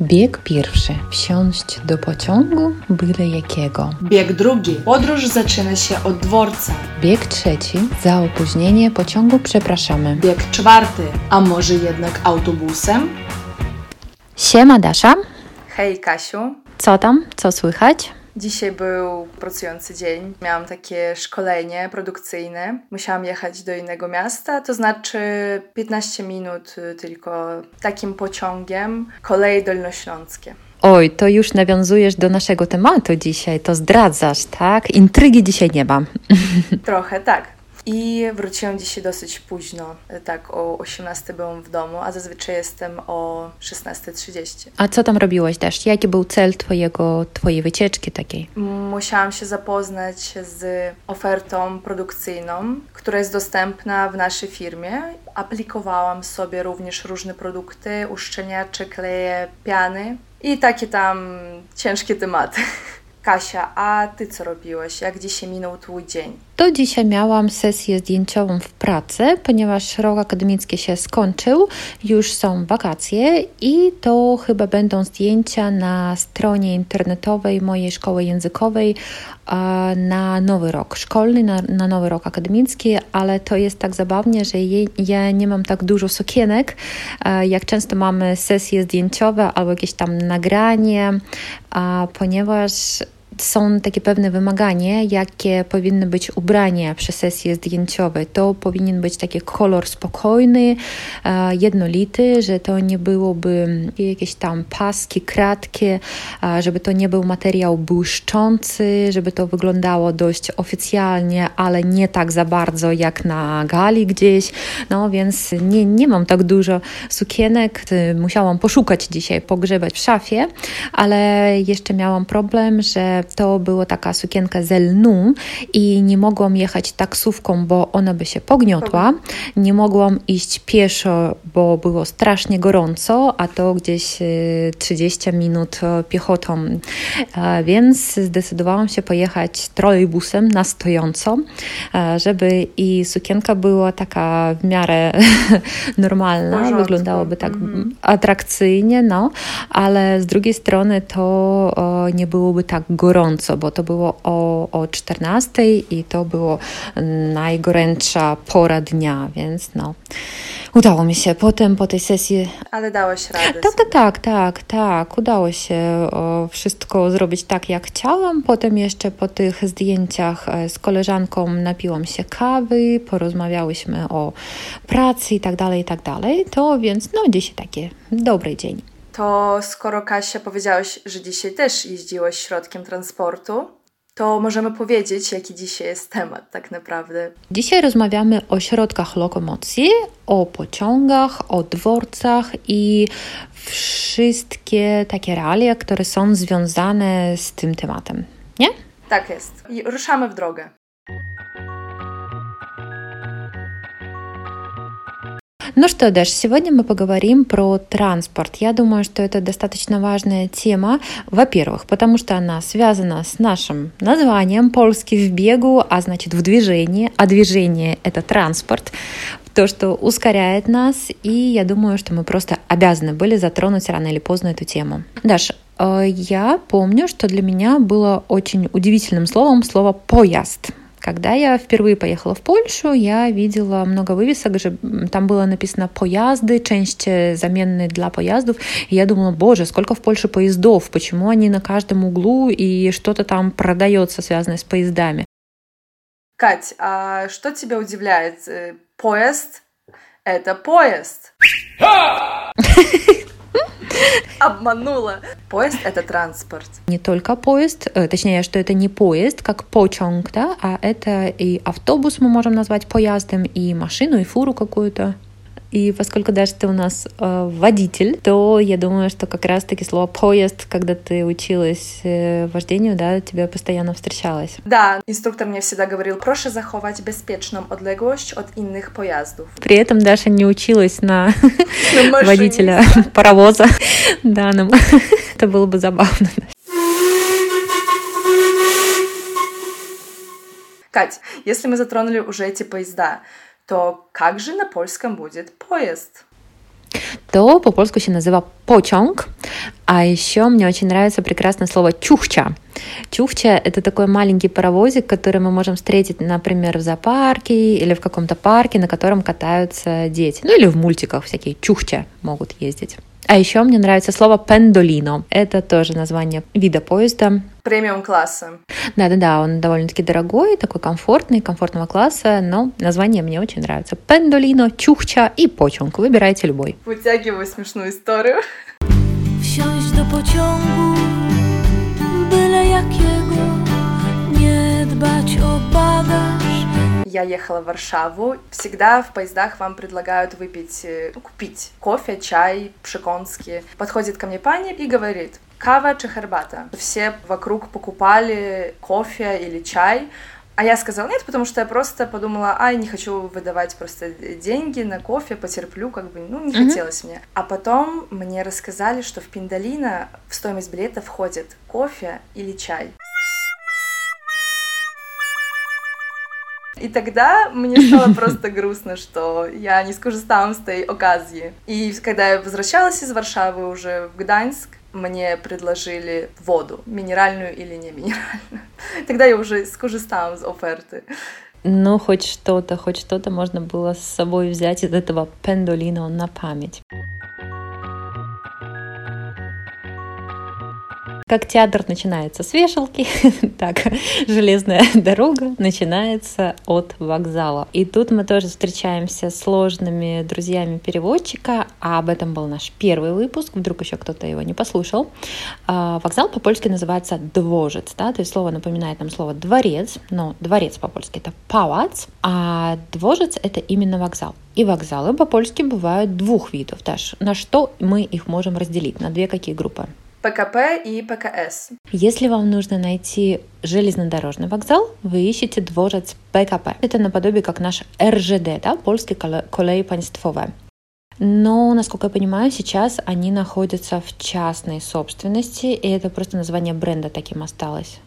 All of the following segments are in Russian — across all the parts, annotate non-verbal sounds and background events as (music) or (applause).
Bieg pierwszy. Wsiąść do pociągu byle jakiego. Bieg drugi. Podróż zaczyna się od dworca. Bieg trzeci. Za opóźnienie pociągu przepraszamy. Bieg czwarty. A może jednak autobusem? Siema Dasza. Hej Kasiu. Co tam? Co słychać? Dzisiaj był pracujący dzień. Miałam takie szkolenie produkcyjne. Musiałam jechać do innego miasta, to znaczy 15 minut tylko takim pociągiem. Koleje dolnośląskie. Oj, to już nawiązujesz do naszego tematu dzisiaj, to zdradzasz, tak? Intrygi dzisiaj nie mam. (laughs) Trochę tak. I wróciłam dzisiaj dosyć późno, tak o 18 byłam w domu, a zazwyczaj jestem o 16.30. A co tam robiłaś też? Jaki był cel twojego, twojej wycieczki takiej? Musiałam się zapoznać z ofertą produkcyjną, która jest dostępna w naszej firmie. Aplikowałam sobie również różne produkty, uszczelniacze, kleje, piany i takie tam ciężkie tematy. (laughs) Kasia, a ty co robiłeś? Jak dzisiaj minął twój dzień? To dzisiaj miałam sesję zdjęciową w pracy, ponieważ rok akademicki się skończył, już są wakacje i to chyba będą zdjęcia na stronie internetowej mojej szkoły językowej na nowy rok szkolny, na, na nowy rok akademicki, ale to jest tak zabawnie, że ja nie mam tak dużo sukienek, jak często mamy sesje zdjęciowe albo jakieś tam nagranie, ponieważ są takie pewne wymagania, jakie powinny być ubrania przy sesji zdjęciowej. To powinien być taki kolor spokojny, e, jednolity, że to nie byłoby jakieś tam paski, kratki, żeby to nie był materiał błyszczący, żeby to wyglądało dość oficjalnie, ale nie tak za bardzo jak na gali gdzieś. No więc nie, nie mam tak dużo sukienek. Musiałam poszukać dzisiaj, pogrzebać w szafie, ale jeszcze miałam problem, że to była taka sukienka z lnu i nie mogłam jechać taksówką, bo ona by się pogniotła. Nie mogłam iść pieszo, bo było strasznie gorąco, a to gdzieś 30 e, minut e, piechotą. E, więc zdecydowałam się pojechać trolejbusem na stojąco, żeby i sukienka była taka w miarę (laughs) normalna, wyglądałoby tak mhm. atrakcyjnie, no, ale z drugiej strony to nie byłoby tak gorąco gorąco, bo to było o, o 14 i to było najgorętsza pora dnia, więc no. Udało mi się potem po tej sesji. Ale dałeś radę. Tak, tak, tak, tak, tak. Udało się o, wszystko zrobić tak, jak chciałam. Potem jeszcze po tych zdjęciach e, z koleżanką napiłam się kawy, porozmawiałyśmy o pracy i tak dalej, i tak dalej. To więc no dzisiaj taki dobry dzień to skoro Kasia powiedziałeś, że dzisiaj też jeździłeś środkiem transportu, to możemy powiedzieć, jaki dzisiaj jest temat tak naprawdę. Dzisiaj rozmawiamy o środkach lokomocji, o pociągach, o dworcach i wszystkie takie realia, które są związane z tym tematem. Nie? Tak jest. I ruszamy w drogę. Ну что, Даш, сегодня мы поговорим про транспорт. Я думаю, что это достаточно важная тема, во-первых, потому что она связана с нашим названием «Польский в бегу», а значит в движении, а движение — это транспорт, то, что ускоряет нас, и я думаю, что мы просто обязаны были затронуть рано или поздно эту тему. Даша, э, я помню, что для меня было очень удивительным словом слово «поезд». Когда я впервые поехала в Польшу, я видела много вывесок, же там было написано «поезды», части заменные для поездов. И я думала, боже, сколько в Польше поездов, почему они на каждом углу и что-то там продается, связанное с поездами. Кать, а что тебя удивляет? Э, поезд — это поезд. (laughs) (laughs) (laughs) Обманула. Поезд — это транспорт. Не только поезд, э, точнее, что это не поезд, как почонг, да, а это и автобус мы можем назвать поездом, и машину, и фуру какую-то. И поскольку даже ты у нас э, водитель, то я думаю, что как раз-таки слово поезд, когда ты училась э, вождению, да, тебе постоянно встречалось. Да, инструктор мне всегда говорил, проще заховать беспечную отлеглость от иных поездов. При этом Даша не училась на, на водителя (laughs) паровоза. Да, (laughs) это было бы забавно. Кать, если мы затронули уже эти поезда, то как же на польском будет поезд? то по-польску się nazywa pociąg. А еще мне очень нравится прекрасное слово чухча. Чухча — это такой маленький паровозик, который мы можем встретить, например, в зоопарке или в каком-то парке, на котором катаются дети. Ну или в мультиках всякие чухча могут ездить. А еще мне нравится слово пендолино. Это тоже название вида поезда. Премиум класса. Да-да-да, он довольно-таки дорогой, такой комфортный, комфортного класса, но название мне очень нравится. Пендолино, Чухча и Почонг. Выбирайте любой. Вытягиваю смешную историю. Wsiąść do pociągu, byle jakiego, nie dbać o bagaż. Я ехала в Варшаву. Всегда в поездах вам предлагают выпить, э, ну, купить кофе, чай, пшиконский. Подходит ко мне пани и говорит, кава чи хербата. Все вокруг покупали кофе или чай, а я сказала нет, потому что я просто подумала, ай, не хочу выдавать просто деньги на кофе, потерплю, как бы, ну, не mm-hmm. хотелось мне. А потом мне рассказали, что в Пиндалина в стоимость билета входит кофе или чай. И тогда мне стало (laughs) просто грустно, что я не скоrzystałam z tej okazji. И когда я возвращалась из Варшавы уже в Гданьск, мне предложили воду, минеральную или не минеральную. (laughs) Тогда я уже скоrzystałam z оферты. Ну, хоть что-то, хоть что-то можно было с собой взять из этого пендолино на память. Как театр начинается с вешалки, (laughs) так железная (laughs) дорога начинается от вокзала. И тут мы тоже встречаемся с сложными друзьями переводчика, а об этом был наш первый выпуск, вдруг еще кто-то его не послушал. А, вокзал по-польски называется дворец, да, то есть слово напоминает нам слово дворец, но дворец по-польски это палац, а дворец это именно вокзал. И вокзалы по-польски бывают двух видов. Даже на что мы их можем разделить? На две какие группы? ПКП и ПКС. Если вам нужно найти железнодорожный вокзал, вы ищете дворец ПКП. Это наподобие как наш РЖД, да, польский колей państwowe. Но, насколько я понимаю, сейчас они находятся в частной собственности, и это просто название бренда таким осталось.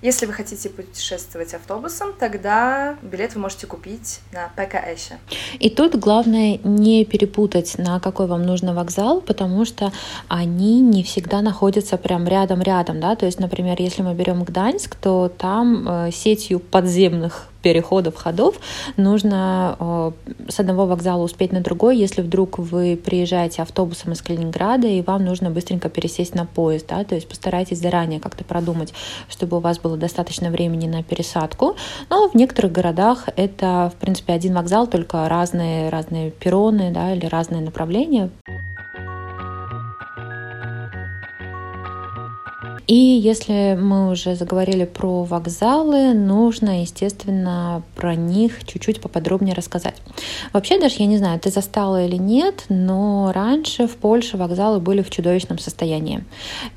Если вы хотите путешествовать автобусом, тогда билет вы можете купить на ПКС. И тут главное не перепутать, на какой вам нужно вокзал, потому что они не всегда находятся прям рядом-рядом, да, то есть, например, если мы берем Гданьск, то там э, сетью подземных переходов, ходов, нужно э, с одного вокзала успеть на другой, если вдруг вы приезжаете автобусом из Калининграда, и вам нужно быстренько пересесть на поезд, да, то есть постарайтесь заранее как-то продумать, чтобы у вас было достаточно времени на пересадку. Но в некоторых городах это, в принципе, один вокзал, только разные, разные перроны, да, или разные направления. И если мы уже заговорили про вокзалы, нужно, естественно, про них чуть-чуть поподробнее рассказать. Вообще, даже я не знаю, ты застала или нет, но раньше в Польше вокзалы были в чудовищном состоянии.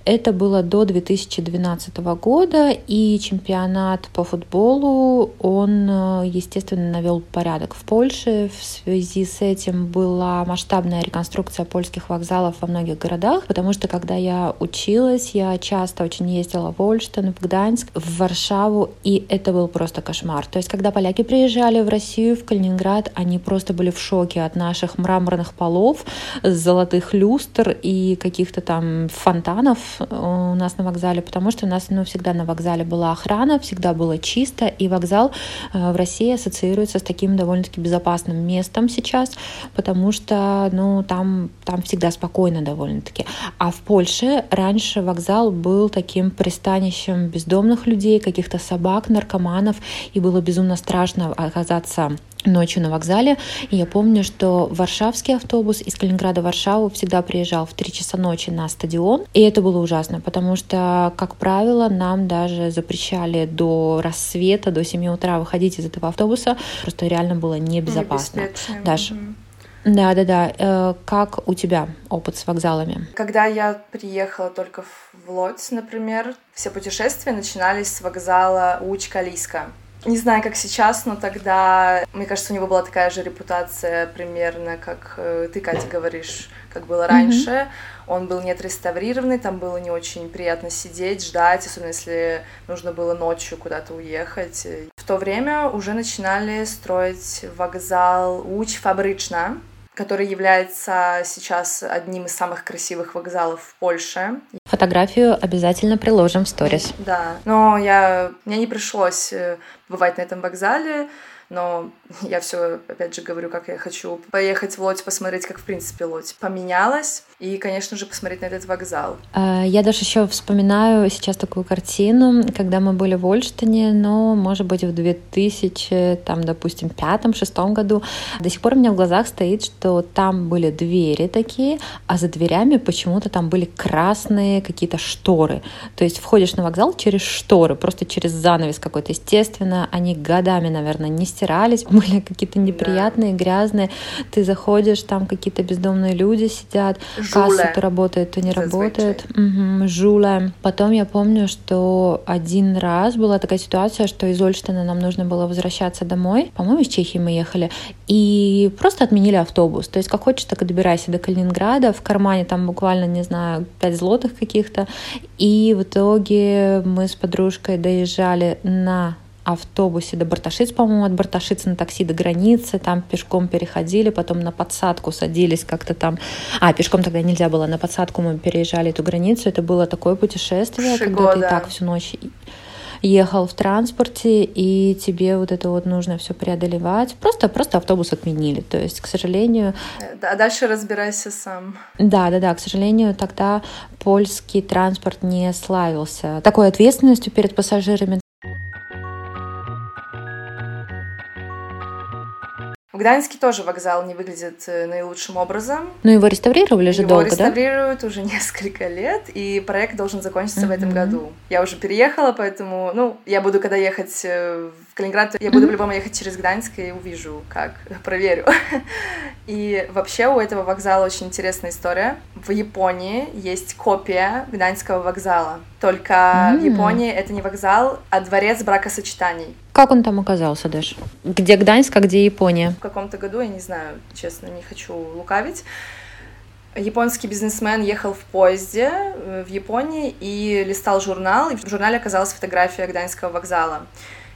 Это было до 2012 года, и чемпионат по футболу, он, естественно, навел порядок в Польше. В связи с этим была масштабная реконструкция польских вокзалов во многих городах, потому что когда я училась, я часто часто очень ездила в Ольштен, в Гданьск, в Варшаву, и это был просто кошмар. То есть, когда поляки приезжали в Россию, в Калининград, они просто были в шоке от наших мраморных полов, золотых люстр и каких-то там фонтанов у нас на вокзале, потому что у нас ну, всегда на вокзале была охрана, всегда было чисто, и вокзал э, в России ассоциируется с таким довольно-таки безопасным местом сейчас, потому что ну, там, там всегда спокойно довольно-таки. А в Польше раньше вокзал был таким пристанищем бездомных людей, каких-то собак, наркоманов, и было безумно страшно оказаться ночью на вокзале. И я помню, что варшавский автобус из Калининграда в Варшаву всегда приезжал в 3 часа ночи на стадион. И это было ужасно, потому что, как правило, нам даже запрещали до рассвета, до 7 утра выходить из этого автобуса. Просто реально было небезопасно. Даша, угу. Да, да, да. Как у тебя опыт с вокзалами? Когда я приехала только в Лодзь, например, все путешествия начинались с вокзала Уч-Калиска. Не знаю, как сейчас, но тогда, мне кажется, у него была такая же репутация примерно, как э, ты, Катя, говоришь, как было раньше. Mm-hmm. Он был не отреставрированный, там было не очень приятно сидеть, ждать, особенно если нужно было ночью куда-то уехать. В то время уже начинали строить вокзал Уч Фабрична, который является сейчас одним из самых красивых вокзалов в Польше. Фотографию обязательно приложим в сторис. Да, но я, мне не пришлось э, бывать на этом вокзале но я все, опять же, говорю, как я хочу поехать в Лодь, посмотреть, как, в принципе, Лодь поменялась, и, конечно же, посмотреть на этот вокзал. А, я даже еще вспоминаю сейчас такую картину, когда мы были в Ольштине, но, может быть, в 2000, там, допустим, пятом-шестом году, до сих пор у меня в глазах стоит, что там были двери такие, а за дверями почему-то там были красные какие-то шторы. То есть входишь на вокзал через шторы, просто через занавес какой-то. Естественно, они годами, наверное, не (laughs) были какие-то неприятные, да. грязные. Ты заходишь, там какие-то бездомные люди сидят, Жуле. касса то работает, то не работает. Угу, жуле. Потом я помню, что один раз была такая ситуация, что из Ольштина нам нужно было возвращаться домой. По-моему, из Чехии мы ехали. И просто отменили автобус. То есть как хочешь, так и добирайся до Калининграда. В кармане там буквально, не знаю, 5 злотых каких-то. И в итоге мы с подружкой доезжали на автобусе до Барташиц, по-моему, от Барташиц на такси до границы, там пешком переходили, потом на подсадку садились как-то там. А, пешком тогда нельзя было, на подсадку мы переезжали эту границу. Это было такое путешествие, Шиго, когда ты да. так всю ночь ехал в транспорте, и тебе вот это вот нужно все преодолевать. Просто, просто автобус отменили. То есть, к сожалению... А дальше разбирайся сам. Да, да, да. К сожалению, тогда польский транспорт не славился такой ответственностью перед пассажирами. Гданьске тоже вокзал не выглядит э, наилучшим образом. Но его реставрировали же его долго, реставрируют уже (laughs) несколько лет, и проект должен закончиться mm-hmm. в этом году. Я уже переехала, поэтому, ну, я буду, когда ехать э, в Калининград, я буду mm-hmm. по-любому ехать через Гданьск и увижу, как, (laughs) проверю. И вообще у этого вокзала очень интересная история. В Японии есть копия Гданьского вокзала. Только mm-hmm. в Японии это не вокзал, а дворец бракосочетаний. Как он там оказался, Даш? Где Гданьск, а где Япония? В каком-то году, я не знаю, честно, не хочу лукавить. Японский бизнесмен ехал в поезде э, в Японии и листал журнал, и в журнале оказалась фотография Гданьского вокзала.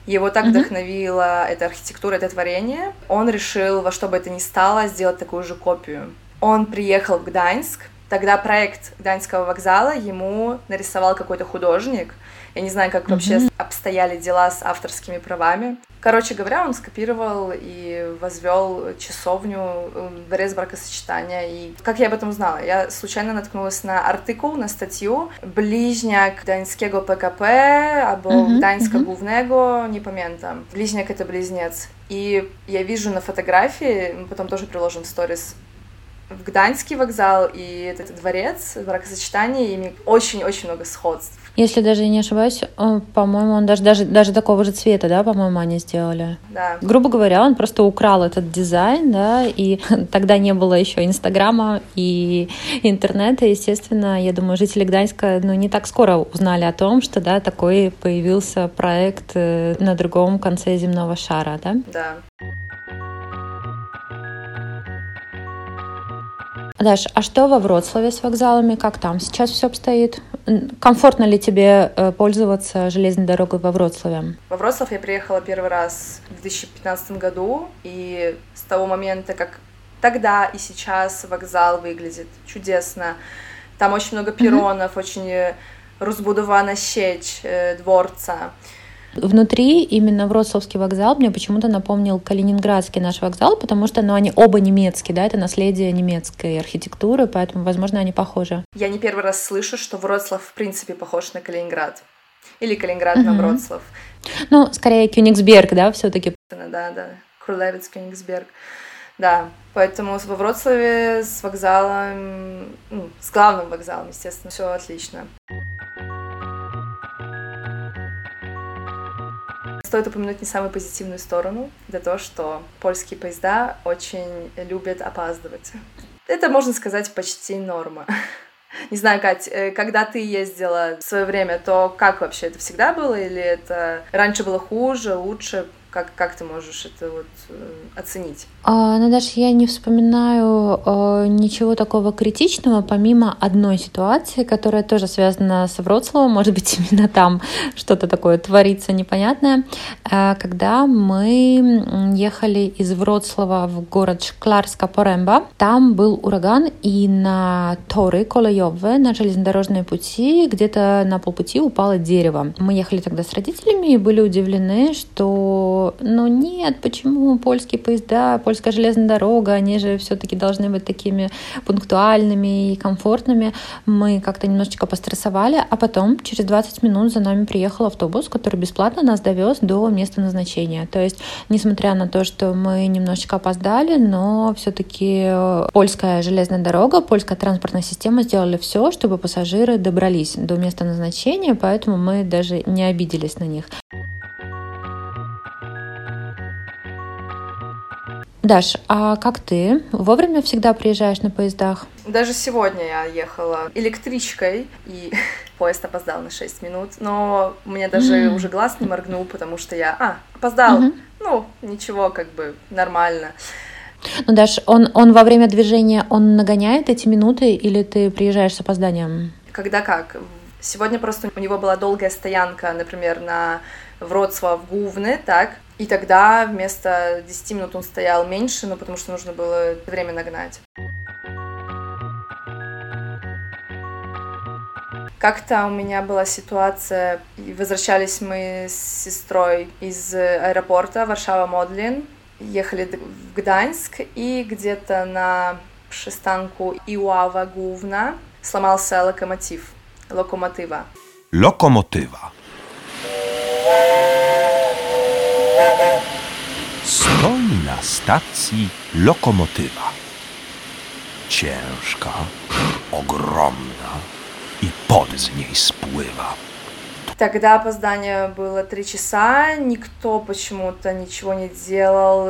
Его так mm-hmm. вдохновила эта архитектура, это творение. Он решил во что бы это ни стало сделать такую же копию. Он приехал в Гданьск, Тогда проект Гданьского вокзала ему нарисовал какой-то художник. Я не знаю, как вообще mm-hmm. обстояли дела с авторскими правами. Короче говоря, он скопировал и возвел часовню дворец бракосочетания. И как я об этом узнала? Я случайно наткнулась на артикул, на статью «Ближняк Гданьского ПКП» або mm-hmm. Mm-hmm. Głównego, не пам'ятам. Ближняк — это близнец. И я вижу на фотографии, мы потом тоже приложим в сторис, в Гданьский вокзал и этот дворец, бракосочетание, ими очень-очень много сходств. Если даже не ошибаюсь, по-моему, он даже, даже, даже такого же цвета, да, по-моему, они сделали. Да. Грубо говоря, он просто украл этот дизайн, да, и (laughs) тогда не было еще Инстаграма и интернета, естественно, я думаю, жители Гданьска, ну, не так скоро узнали о том, что, да, такой появился проект э, на другом конце земного шара, да? Да. Даш, а что во Вроцлаве с вокзалами? Как там сейчас все обстоит? Комфортно ли тебе э, пользоваться железной дорогой во Вроцлаве? Во Вроцлав я приехала первый раз в 2015 году, и с того момента, как тогда и сейчас вокзал выглядит чудесно. Там очень много перронов, mm-hmm. очень разбудована сеть э, дворца. Внутри именно Вроцлавский вокзал мне почему-то напомнил Калининградский наш вокзал, потому что ну, они оба немецкие, да, это наследие немецкой архитектуры, поэтому, возможно, они похожи. Я не первый раз слышу, что Вроцлав в принципе похож на Калининград. Или Калининград угу. на Вроцлав. Ну, скорее Кёнигсберг, да, все таки Да, да, Крулевец, Кёнигсберг. Да, поэтому во Вроцлаве с вокзалом, ну, с главным вокзалом, естественно, все отлично. Стоит упомянуть не самую позитивную сторону, это то, что польские поезда очень любят опаздывать. Это, можно сказать, почти норма. (laughs) Не знаю, Кать, э, когда ты ездила в свое время, то как вообще это всегда было? Или это раньше было хуже, лучше? Как, как ты можешь это вот э, оценить? А, ну, даже я не вспоминаю э, ничего такого критичного, помимо одной ситуации, которая тоже связана с Вроцлавом, может быть, (laughs) именно там что-то такое творится непонятное. Э, когда мы ехали из Вроцлава в город Шкларска-Поремба, там был ураган, и на торы колоевые, на железнодорожные пути, где-то на полпути упало дерево. Мы ехали тогда с родителями и были удивлены, что ну нет, почему польские поезда, польская железная дорога, они же все-таки должны быть такими пунктуальными и комфортными. Мы как-то немножечко пострессовали, а потом через 20 минут за нами приехал автобус, который бесплатно нас довез до места назначения. То есть, несмотря на то, что мы немножечко опоздали, но все-таки польская железная дорога, польская транспортная система сделали все, чтобы пассажиры добрались до места назначения, поэтому мы даже не обиделись на них. Даш, а как ты? Вовремя всегда приезжаешь на поездах? Даже сегодня я ехала электричкой, и (laughs) поезд опоздал на 6 минут, но у меня даже mm. уже глаз не моргнул, потому что я, а, опоздал, mm-hmm. ну, ничего, как бы, нормально. Ну, Даш, он, он во время движения, он нагоняет эти минуты, или ты приезжаешь с опозданием? Когда как. Сегодня просто у него была долгая стоянка, например, на Вроцлав Гувны, так, и тогда вместо 10 минут он стоял меньше, ну, потому что нужно было время нагнать. Как-то у меня была ситуация, возвращались мы с сестрой из аэропорта Варшава-Модлин, ехали в Гданьск, и где-то на Iława Główna сломался локомотив, локомотива. Локомотива. Na stacji lokomotywa. Ciężka, ogromna i pod z niej spływa. Тогда опоздание было три часа, никто почему-то ничего не делал,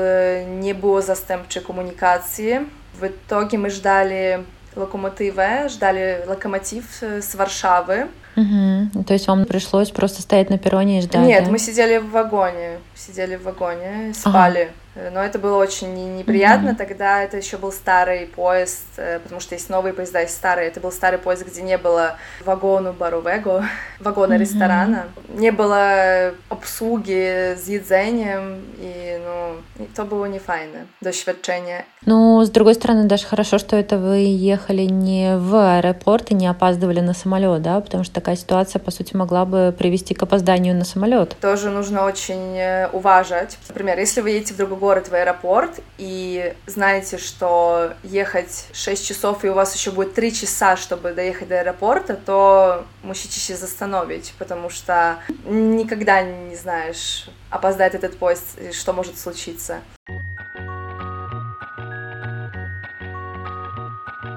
не было застемпчей коммуникации. В итоге мы ждали локомотива, ждали локомотив с Варшавы. Угу. То есть вам пришлось просто стоять на перроне и ждать? Нет, да? мы сидели в вагоне, сидели в вагоне, спали. Ага. Но это было очень неприятно. Mm-hmm. Тогда это еще был старый поезд, э, потому что есть новые поезда, есть старые. Это был старый поезд, где не было вагону Барувего, (laughs) вагона mm-hmm. ресторана. Не было обслуги с едзением, и, ну, и то было не файне doświadczenie. Ну, с другой стороны, даже хорошо, что это вы ехали не в аэропорт и не опаздывали на самолет, да, потому что такая ситуация, по сути, могла бы привести к опозданию на самолет. Тоже нужно очень э, уважать. Например, если вы едете в другой город, в аэропорт, и знаете, что ехать 6 часов, и у вас еще будет 3 часа, чтобы доехать до аэропорта, то musicie застановить, потому что никогда не знаешь, опоздает этот поезд, и что может случиться.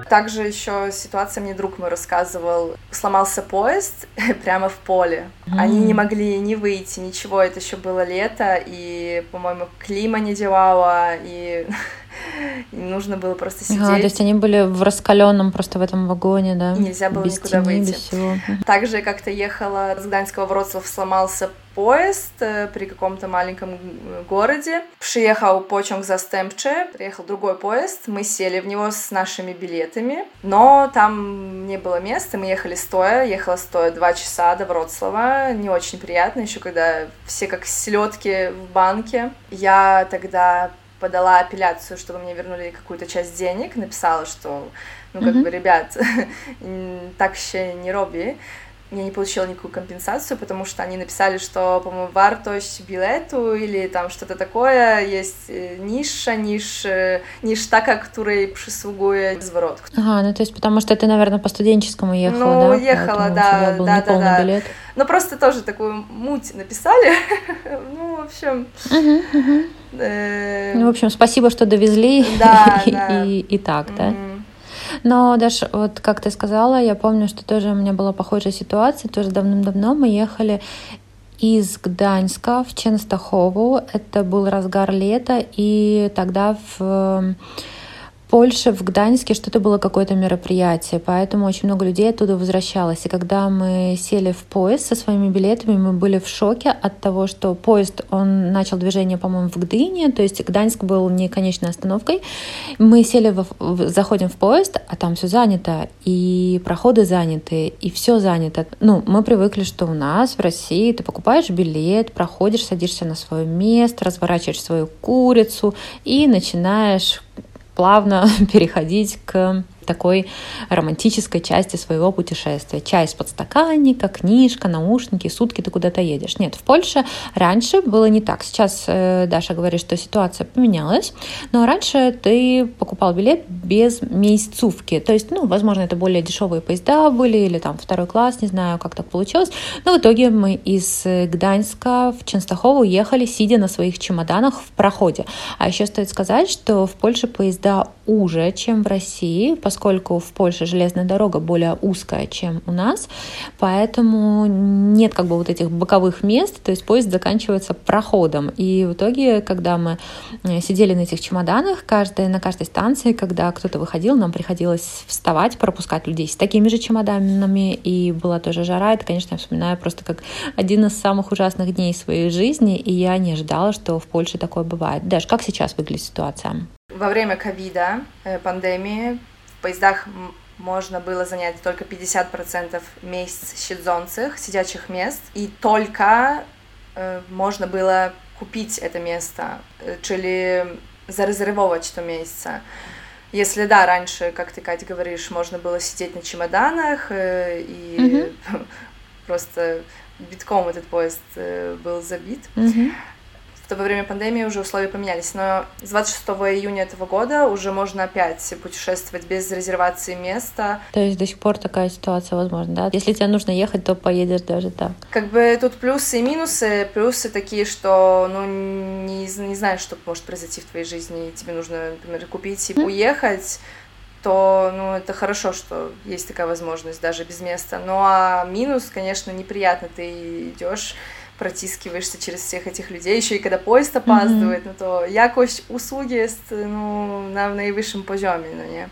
Также еще ситуация, мне друг мой рассказывал, сломался поезд (laughs) прямо в поле. Mm. Они не могли ни выйти, ничего, это еще было лето, и, по-моему, клима не делала, и (laughs) нужно было просто сидеть. А, то есть они были в раскаленном просто в этом вагоне, да? Нельзя было без никуда тени, выйти. Без всего. Также как-то ехала с Гданьского в Вроцлав, сломался поезд э, при каком-то маленьком городе. Приехал почонг за Стемпче, приехал другой поезд, мы сели в него с нашими билетами, но там не было места, мы ехали стоя, ехала стоя два часа до Вроцлава, не очень приятно, еще когда все как селедки в банке. Я тогда подала апелляцию, чтобы мне вернули какую-то часть денег, написала, что, ну, как mm-hmm. бы, ребят, (laughs) так еще не роби. Я не получила никакую компенсацию, потому что они написали, что, по-моему, вартость билету или там что-то такое, есть э, ниша, ниш, ништака, которой присугує зворот. Ага, ну то есть потому что ты, наверное, по студенческому ехала, ну, да? Ну, ехала, да, да, да, да. Билет. Ну, просто тоже такую муть написали. (laughs) ну, в общем... Uh-huh, uh-huh. Ну, в общем, спасибо, что довезли. Да, (laughs) и, да. И, и так, да. Но даже вот как ты сказала, я помню, что тоже у меня была похожая ситуация, тоже давным-давно мы ехали из Гданьска в Ченстахову. Это был разгар лета, и тогда в Польше, в Гданьске что-то было какое-то мероприятие, поэтому очень много людей оттуда возвращалось. И когда мы сели в поезд со своими билетами, мы были в шоке от того, что поезд, он начал движение, по-моему, в Гдыне, то есть Гданьск был не конечной остановкой. Мы сели, в, заходим в поезд, а там все занято, и проходы заняты, и все занято. Ну, мы привыкли, что у нас в России ты покупаешь билет, проходишь, садишься на свое место, разворачиваешь свою курицу и начинаешь плавно (laughs) переходить к такой романтической части своего путешествия. Чай из подстаканника, книжка, наушники, сутки ты куда-то едешь. Нет, в Польше раньше было не так. Сейчас э, Даша говорит, что ситуация поменялась, но раньше ты покупал билет без месяцевки. То есть, ну, возможно, это более дешевые поезда были или там второй класс, не знаю, как так получилось. Но в итоге мы из Гданьска в Ченстахову уехали, сидя на своих чемоданах в проходе. А еще стоит сказать, что в Польше поезда уже, чем в России, поскольку поскольку в Польше железная дорога более узкая, чем у нас, поэтому нет как бы вот этих боковых мест, то есть поезд заканчивается проходом. И в итоге, когда мы э, сидели на этих чемоданах, каждая, на каждой станции, когда кто-то выходил, нам приходилось вставать, пропускать людей с такими же чемоданами, и была тоже жара. Это, конечно, я вспоминаю просто как один из самых ужасных дней своей жизни, и я не ожидала, что в Польше такое бывает. Даже как сейчас выглядит ситуация? Во время ковида, э, пандемии, поездах можно было занять только 50% мест сидzących, сидячих мест, и только э, можно было купить это место, э, czyli зарезервовать то место. Если да, раньше, как ты, Катя, говоришь, можно было сидеть на чемоданах э, и mm-hmm. (laughs) просто битком этот поезд э, был забит, mm-hmm то во время пандемии уже условия поменялись. Но с 26 июня этого года уже можно опять путешествовать без резервации места. То есть до сих пор такая ситуация возможна, да? Если тебе нужно ехать, то поедешь даже так. Как бы тут плюсы и минусы. Плюсы такие, что ну не, не знаешь, что может произойти в твоей жизни. Тебе нужно, например, купить и mm. уехать то ну, это хорошо, что есть такая возможность даже без места. Ну а минус, конечно, неприятно. Ты идешь протискиваешься через всех этих людей, еще и когда поезд опаздывает, mm-hmm. ну то якость услуги есть ну, на наивысшем poziomie, ну не.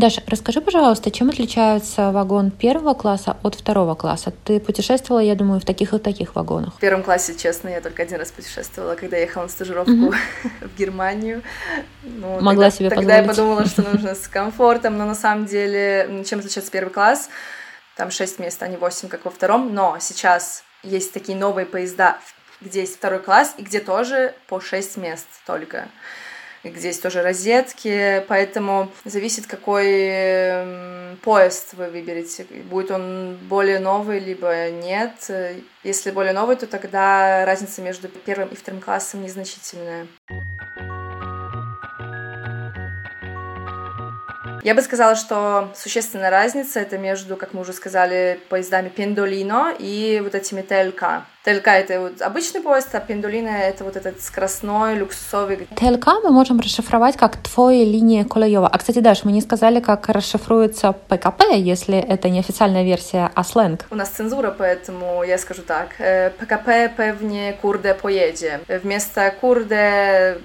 Даша, расскажи, пожалуйста, чем отличается вагон первого класса от второго класса? Ты путешествовала, я думаю, в таких и таких вагонах. В первом классе, честно, я только один раз путешествовала, когда ехала на стажировку (laughs) в Германию. Ну, Могла тогда, себе тогда позволить. Тогда я подумала, что (laughs) нужно с комфортом, но на самом деле, чем отличается первый класс? Там 6 мест, а не 8, как во втором, но сейчас есть такие новые поезда, где есть второй класс, и где тоже по 6 мест только где есть тоже розетки, поэтому зависит, какой поезд вы выберете. Будет он более новый, либо нет. Если более новый, то тогда разница между первым и вторым классом незначительная. Я бы сказала, что существенная разница это между, как мы уже сказали, поездами Пендолино и вот этими ТЛК. ТЛК — это вот обычный поезд, а Пендолино — это вот этот скоростной, люксовый. ТЛК мы можем расшифровать как «твоя линия колеева». А, кстати, Даш, мы не сказали, как расшифруется ПКП, если это не официальная версия, а сленг. У нас цензура, поэтому я скажу так. ПКП pewnie kurde поеде. Вместо курде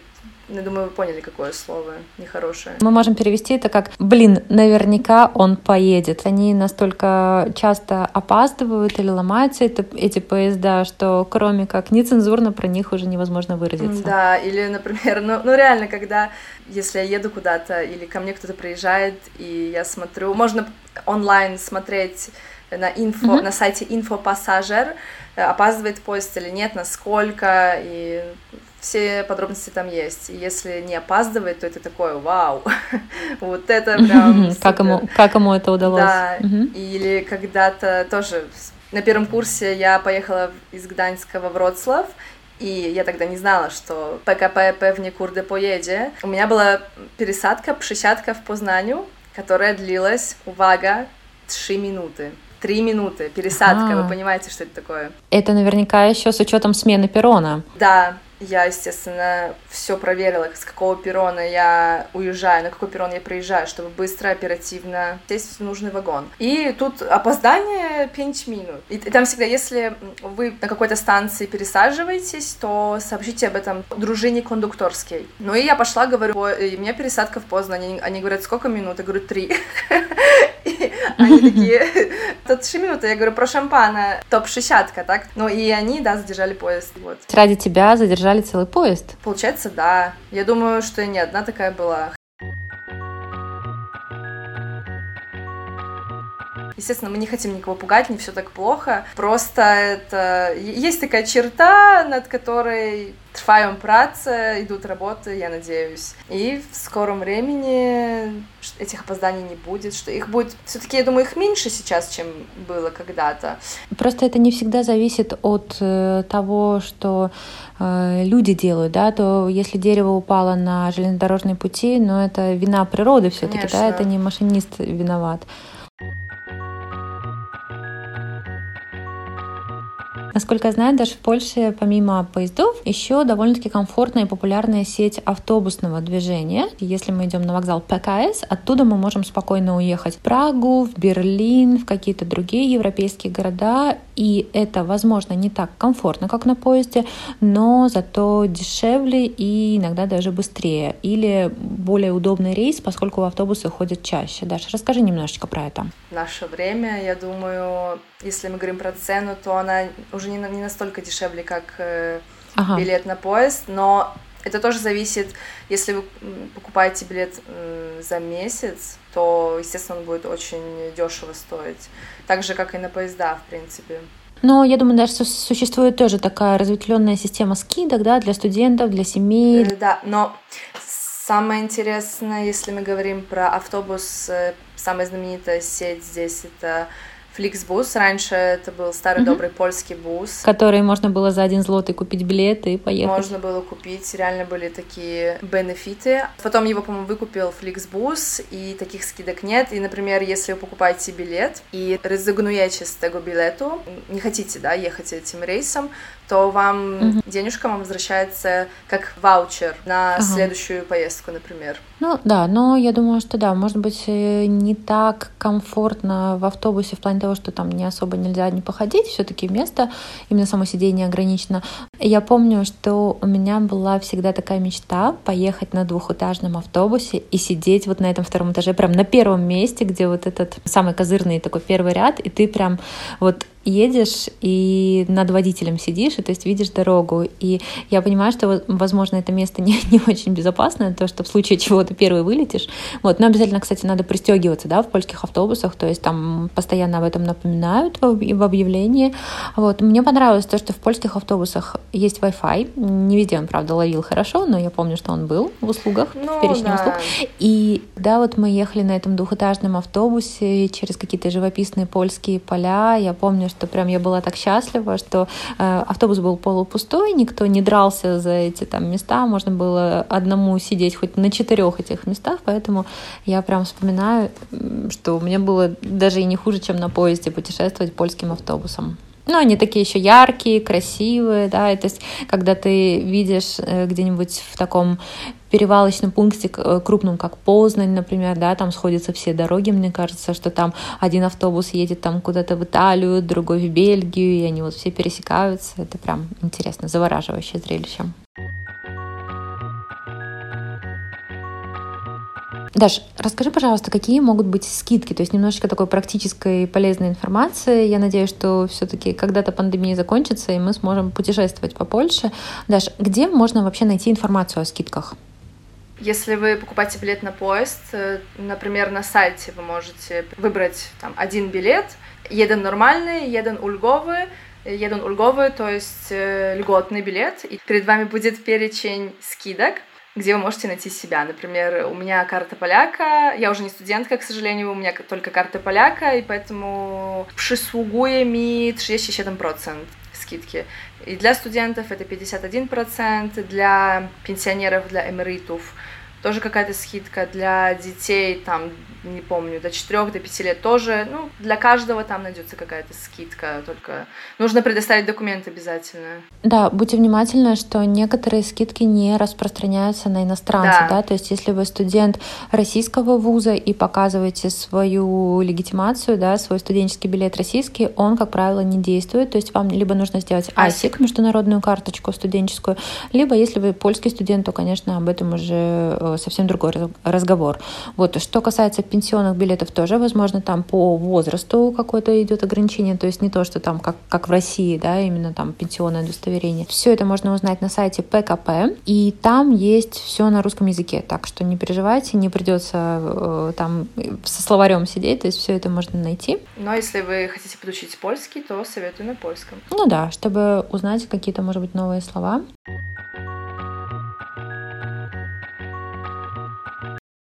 я думаю, вы поняли, какое слово нехорошее. Мы можем перевести это как «блин, наверняка он поедет». Они настолько часто опаздывают или ломаются это, эти поезда, что кроме как нецензурно про них уже невозможно выразиться. Да, или, например, ну, ну реально, когда, если я еду куда-то или ко мне кто-то приезжает, и я смотрю, можно онлайн смотреть на инфо, mm-hmm. на сайте инфопассажир, э, опаздывает поезд или нет, насколько, и все подробности там есть. И если не опаздывает, то это такое вау. (laughs) вот это прям. как, ему, как ему это удалось? Да. Или когда-то тоже на первом курсе я поехала из Гданьска во Вроцлав, и я тогда не знала, что ПКП pewnie kurde поеде. У меня была пересадка, пшесятка в Познанию, которая длилась, увага, 3 минуты. Три минуты, пересадка, А-а-а. вы понимаете, что это такое? Это наверняка еще с учетом смены перона. Да, Я, естественно, все проверила, с какого перрона я уезжаю, на какой перрон я приезжаю, чтобы быстро, оперативно сесть в нужный вагон. И тут опоздание 5 минут. И, и там всегда, если вы на какой-то станции пересаживаетесь, то сообщите об этом дружине кондукторской. Ну и я пошла, говорю, у меня пересадка в Познань. Они, они говорят, сколько минут? Я говорю, три. (laughs) (laughs) Они такие, (laughs) тут 3 минуты. Я говорю, про шампана, топ-60, так? Ну и они, да, задержали поезд. Вот. Ради тебя задержали целый поезд? Получается, да. Я думаю, что я не одна такая была. Естественно, мы не хотим никого пугать, не все так плохо. Просто это есть такая черта, над которой trwają prace, идут работы, я надеюсь. И в скором времени этих опозданий не будет, что их будет... Все-таки, я думаю, их меньше сейчас, чем было когда-то. Просто это не всегда зависит от э, того, что э, люди делают, да, то если дерево упало на железнодорожные пути, но это вина природы все-таки, да, это не машинист виноват. Насколько я знаю, даже в Польше помимо поездов еще довольно-таки комфортная и популярная сеть автобусного движения. Если мы идем на вокзал ПКС, оттуда мы можем спокойно уехать в Прагу, в Берлин, в какие-то другие европейские города. И это, возможно, не так комфортно, как на поезде, но зато дешевле и иногда даже быстрее. Или более удобный рейс, поскольку автобусы ходят чаще. Даша, расскажи немножечко про это. Наше время, я думаю, если мы говорим про цену, то она уже не, не настолько дешевле, как э, ага. билет на поезд, но это тоже зависит, если вы покупаете билет за месяц, то, естественно, он будет очень дешево стоить. Так же, как и на поезда, в принципе. Но я думаю, даже существует тоже такая разветвленная система скидок, да, для студентов, для семей. Э, да, но самое интересное, если мы говорим про автобус, э, самая знаменитая сеть здесь это Фликсбус. Раньше это был старый mm-hmm. добрый польский бус. Который можно было за один злотый купить билеты и поехать. Можно было купить, реально были такие бенефиты. Потом его, по-моему, выкупил Фликсбус, и таких скидок нет. И, например, если вы покупаете билет и резигнуете с tego билету, не хотите, да, ехать этим рейсом, то вам mm-hmm. денежка вам возвращается как ваучер на ага. следующую поездку, например. Ну да, но я думаю, что да, может быть э, не так комфортно в автобусе в плане того, что там не особо нельзя не походить, все-таки место именно само сидение ограничено. Я помню, что у меня была всегда такая мечта поехать на двухэтажном автобусе и сидеть вот на этом втором этаже, прям на первом месте, где вот этот самый козырный такой первый ряд, и ты прям вот едешь и над водителем сидишь, и то есть видишь дорогу. И я понимаю, что, возможно, это место (laughs) не, не очень безопасное, то, что в случае чего ты первый вылетишь. Вот. Но обязательно, кстати, надо пристегиваться да, в польских автобусах, то есть там постоянно об этом напоминают в, объявлении. Вот. Мне понравилось то, что в польских автобусах есть Wi-Fi. Не везде он, правда, ловил хорошо, но я помню, что он был в услугах, ну, в перечне да. услуг. И да, вот мы ехали на этом двухэтажном автобусе через какие-то живописные польские поля. Я помню, что прям я была так счастлива, что э, автобус был полупустой, никто не дрался за эти там места, можно было одному сидеть хоть на четырех этих местах, поэтому я прям вспоминаю, что мне было даже и не хуже, чем на поезде путешествовать польским автобусом. Ну, они такие еще яркие, красивые, да, и то есть, когда ты видишь э, где-нибудь в таком перевалочном пункте э, крупном, как Познань, например, да, там сходятся все дороги, мне кажется, что там один автобус едет там куда-то в Италию, другой в Бельгию, и они вот все пересекаются, это прям интересно, завораживающее зрелище. Даш, расскажи, пожалуйста, какие могут быть скидки? То есть немножечко такой практической полезной информации. Я надеюсь, что все-таки когда-то пандемия закончится, и мы сможем путешествовать по Польше. Даш, где можно вообще найти информацию о скидках? Если вы покупаете билет на поезд, э, например, на сайте вы можете выбрать там один билет, один нормальный, один ульговый, один ульговый, то есть э, льготный билет, и перед вами будет перечень скидок, где вы можете найти себя. Например, у меня карта поляка, я уже не студентка, к сожалению, у меня только карта поляка, и поэтому mi 37% скидки. И для студентов это 51%, для пенсионеров, для эмеритов тоже какая-то скидка. Для детей там не помню, до 4 до 5 лет тоже, ну, для каждого там найдется какая-то скидка, только нужно предоставить документы обязательно. Да, будьте внимательны, что некоторые скидки не распространяются на иностранцев, да, да? то есть если вы студент российского вуза и показываете свою легитимацию, да, свой студенческий билет российский, он, как правило, не действует, то есть вам либо нужно сделать АСИК, международную карточку студенческую, либо если вы польский студент, то, конечно, об этом уже совсем другой разговор. Вот, что касается пенсионных билетов тоже, возможно, там по возрасту какое-то идет ограничение, то есть не то, что там как, как в России, да, именно там пенсионное удостоверение. Все это можно узнать на сайте ПКП, и там есть все на русском языке, так что не переживайте, не придется э, там со словарем сидеть, то есть все это можно найти. Но если вы хотите подучить польский, то советую на польском. Ну да, чтобы узнать какие-то, может быть, новые слова.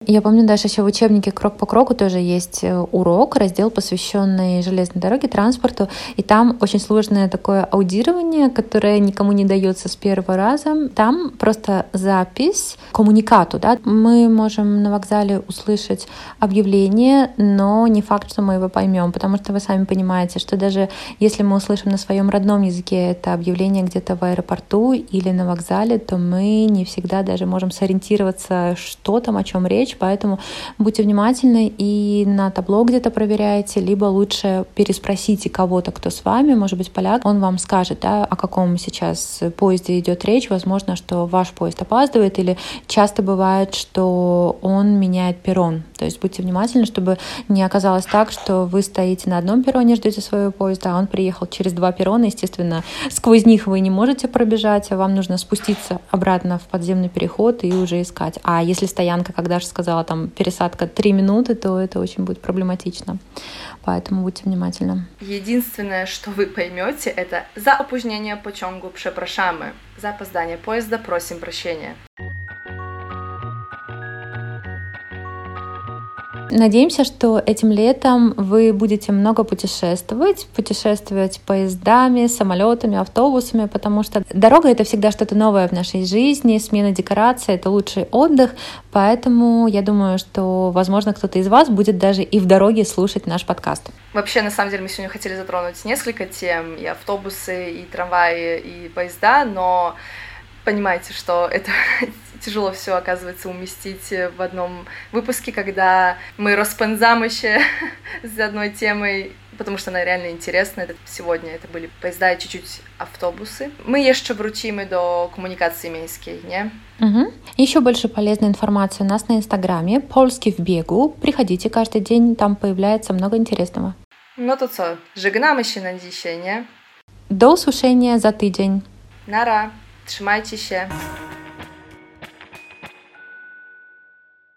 Я помню, даже еще в учебнике «Крок по кроку» тоже есть э, урок, раздел, посвященный железной дороге, транспорту, и там очень сложное такое аудирование, которое никому не дается с первого раза. Там просто запись коммуникату, да. Мы можем на вокзале услышать объявление, но не факт, что мы его поймем, потому что вы сами понимаете, что даже если мы услышим на своем родном языке это объявление где-то в аэропорту или на вокзале, то мы не всегда даже можем сориентироваться, что там, о чем речь, поэтому будьте внимательны и на табло где-то проверяйте, либо лучше переспросите кого-то, кто с вами, может быть, поляк, он вам скажет, да, о каком сейчас поезде идет речь, возможно, что ваш поезд опаздывает, или часто бывает, что он меняет перрон, то есть будьте внимательны, чтобы не оказалось так, что вы стоите на одном перроне, ждете своего поезда, а он приехал через два перрона, естественно, сквозь них вы не можете пробежать, а вам нужно спуститься обратно в подземный переход и уже искать. А если стоянка, когда же сказала, сказала, там пересадка 3 минуты, то это очень будет проблематично. Поэтому будьте внимательны. Единственное, что вы поймете, это за опоздание пociągu przepraszamy. За опоздание поезда просим прощения. Надеемся, что этим летом вы будете много путешествовать, путешествовать поездами, самолетами, автобусами, потому что дорога это всегда что-то новое в нашей жизни, смена декораций это лучший отдых, поэтому я думаю, что, возможно, кто-то из вас будет даже и в дороге слушать наш подкаст. Вообще, на самом деле, мы сегодня хотели затронуть несколько тем, и автобусы, и трамваи, и поезда, но понимаете, что это (laughs) тяжело все оказывается уместить в одном выпуске, когда мы распензам еще (laughs) с одной темой, потому что она реально интересна. Это сегодня это были поезда и чуть-чуть автобусы. Мы еще вручimy до коммуникации miejskiej, не? Угу. Еще больше полезной информации у нас на Инстаграме «Польский в бегу». Приходите каждый день, там появляется много интересного. Ну то co, żegnamy się na dzisiaj, nie? До usłyszenia za tydzień. Nara, trzymajcie się.